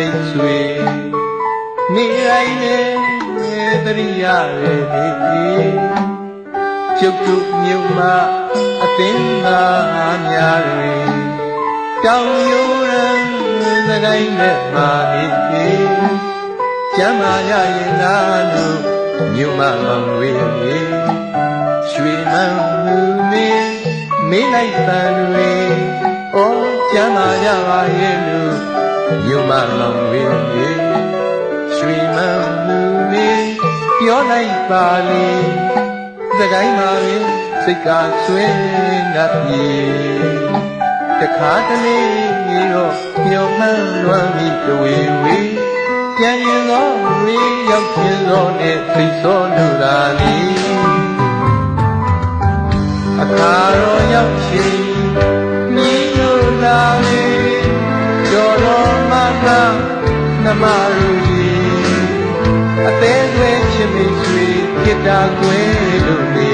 အားလုံးမိတ်ဆွေနေတိုင်းနဲ့တရိယာရဲ့ဒီကျုပ်တို့မြို့မှာအသင်းသားများတွင်တောင်ရိုးရန်သကိုင်းနဲ့မာနေကျမ်းမာရရင်လားလို့မြို့မှာမောင်တွေရွှေမန်းလူမေမေးလိုက်တန်တွေဩကျမ်းမာကြပါရဲ့လို့ မြို့မှာမောင်တွေရွှေမန်းလူမေပြောလိုက်ပါလေသကိုင်းမှာပဲစိတ်ကဆွေးငတ်ပြေတခါတလေတော့မျောမှန်းလွမ်းပြီးတဝေဝေပြန်ရင်သောဝေရောက်ခြင်းသောနဲ့သိသောလူသာနီအခါတော်ရောက်ခြင်း ရွှေခေတ္တကွယ်လို့နေ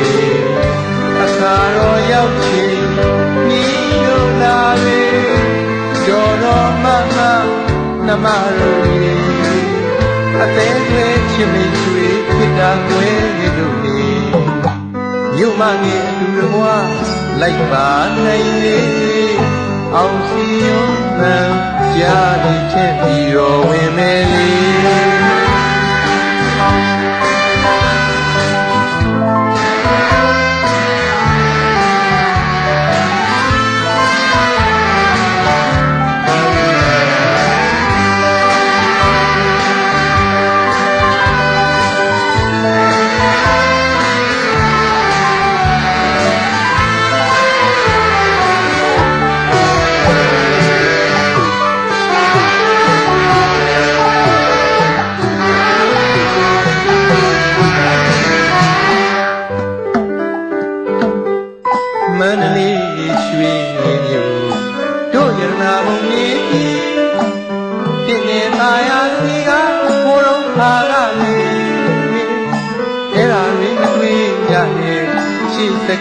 အခါတော်ရောက်ချင်းဤတို့လာလေကြော်တော်မမနမရုံရေအသေးတွေချစ်မိရွှေခေတ္တကွယ်လို့နေမြို့မငယ်အလူတော်ဘွားလိုက်ပါနိုင်လေအောင်စီယုံမှန်ကြားတဲ့ချက်ပြီးတော်ဝင်မယ်လေ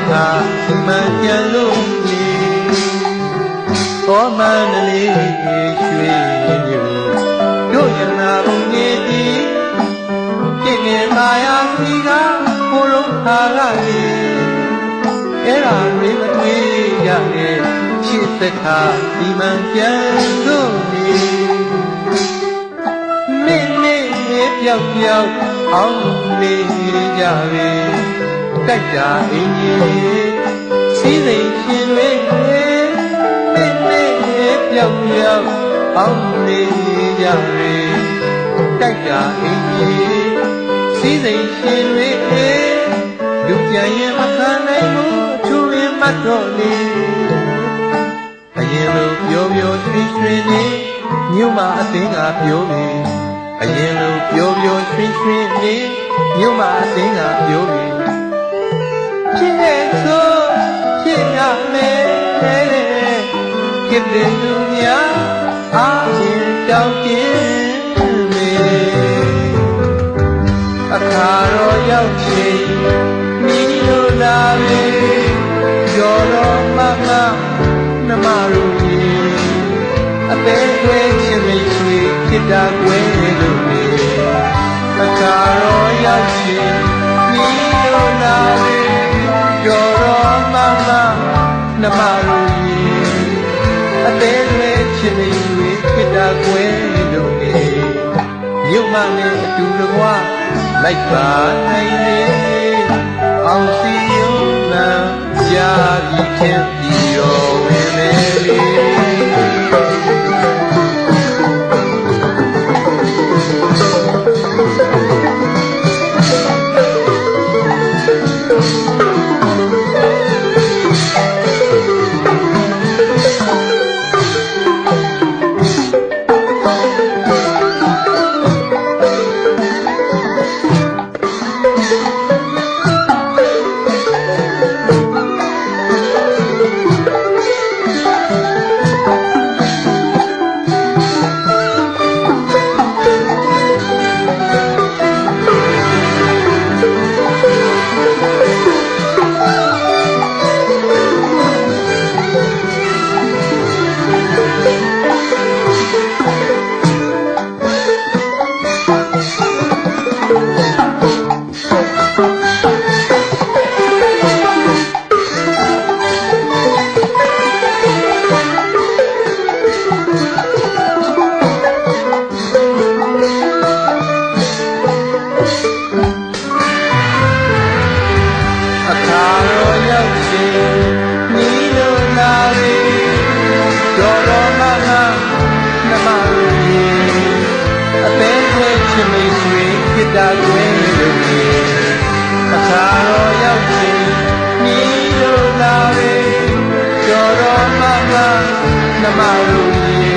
ရှိစကားမှန်ပြန်လို့နေသောမန္တလေးရွှေမြို့တို့ရနာဘုံကြီးပြင်းနေသားရစီကဘိုးတော်ခါကလေးအဲ့ဒါတွေမတွေ့ရတဲ့ရှစ်သက္ခာဒီမှန်ပြန်လို့နေမင်းနဲ့ပြောက်ပြောက်အောင်နေကြပြီ တိုက်တာအင်းကြီးစီးစိမ်ရှင်တွေမင်းနဲ့ပြောက်ပြောက်အောင်နေကြပြီတိုက်တာအင်းကြီးစီးစိမ်ရှင်တွေလူပြန်ရင်မခံနိုင်ဘူးအထူးရင်မတ်တော့လေအရင်လိုပြောပြောရွှင်ရွှင်နေမြို့မှာအသိကပြောပြီအရင်လိုပြောပြောရွှင်ရွှင်နေမြို့မှာအသိကပြောပြီ ဖြစ်တဲ့ဆိုဖြစ်ရမယ်ကိတ္တလူများအားဖြင့်တောင်းခြင်းမေအခါတော်ရောက်ချိန်မိတို့လာပြီကျော်တော်မမနမရူကြီးအသေးသွေးချင်းမိတ်ဆွေဖြစ်တာကွယ်လို့နေအခါတော်ရောက်ချိန် နမရူကြီးအသေးသွေးချင်းမိတ်ဆွေဖြစ်တာကွယ်လို့နေမြို့မနဲ့အတူတကွာလိုက်ပါနိုင်လေအောင်စီယုံနာကြာပြီးဖြစ် တာကွင်းလို့နေအခါတော်ရောက်ချင်းမိတို့လာပဲကျော်တော်မမနမတို့ရေ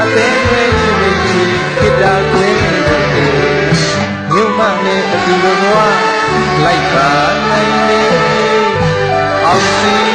အသေးသွေးချစ်မိတ်ချစ်ခိတာကွင်းလို့နေမြုံမနဲ့အတူတော်လိုက်ပါနိုင်လေအောင်စီ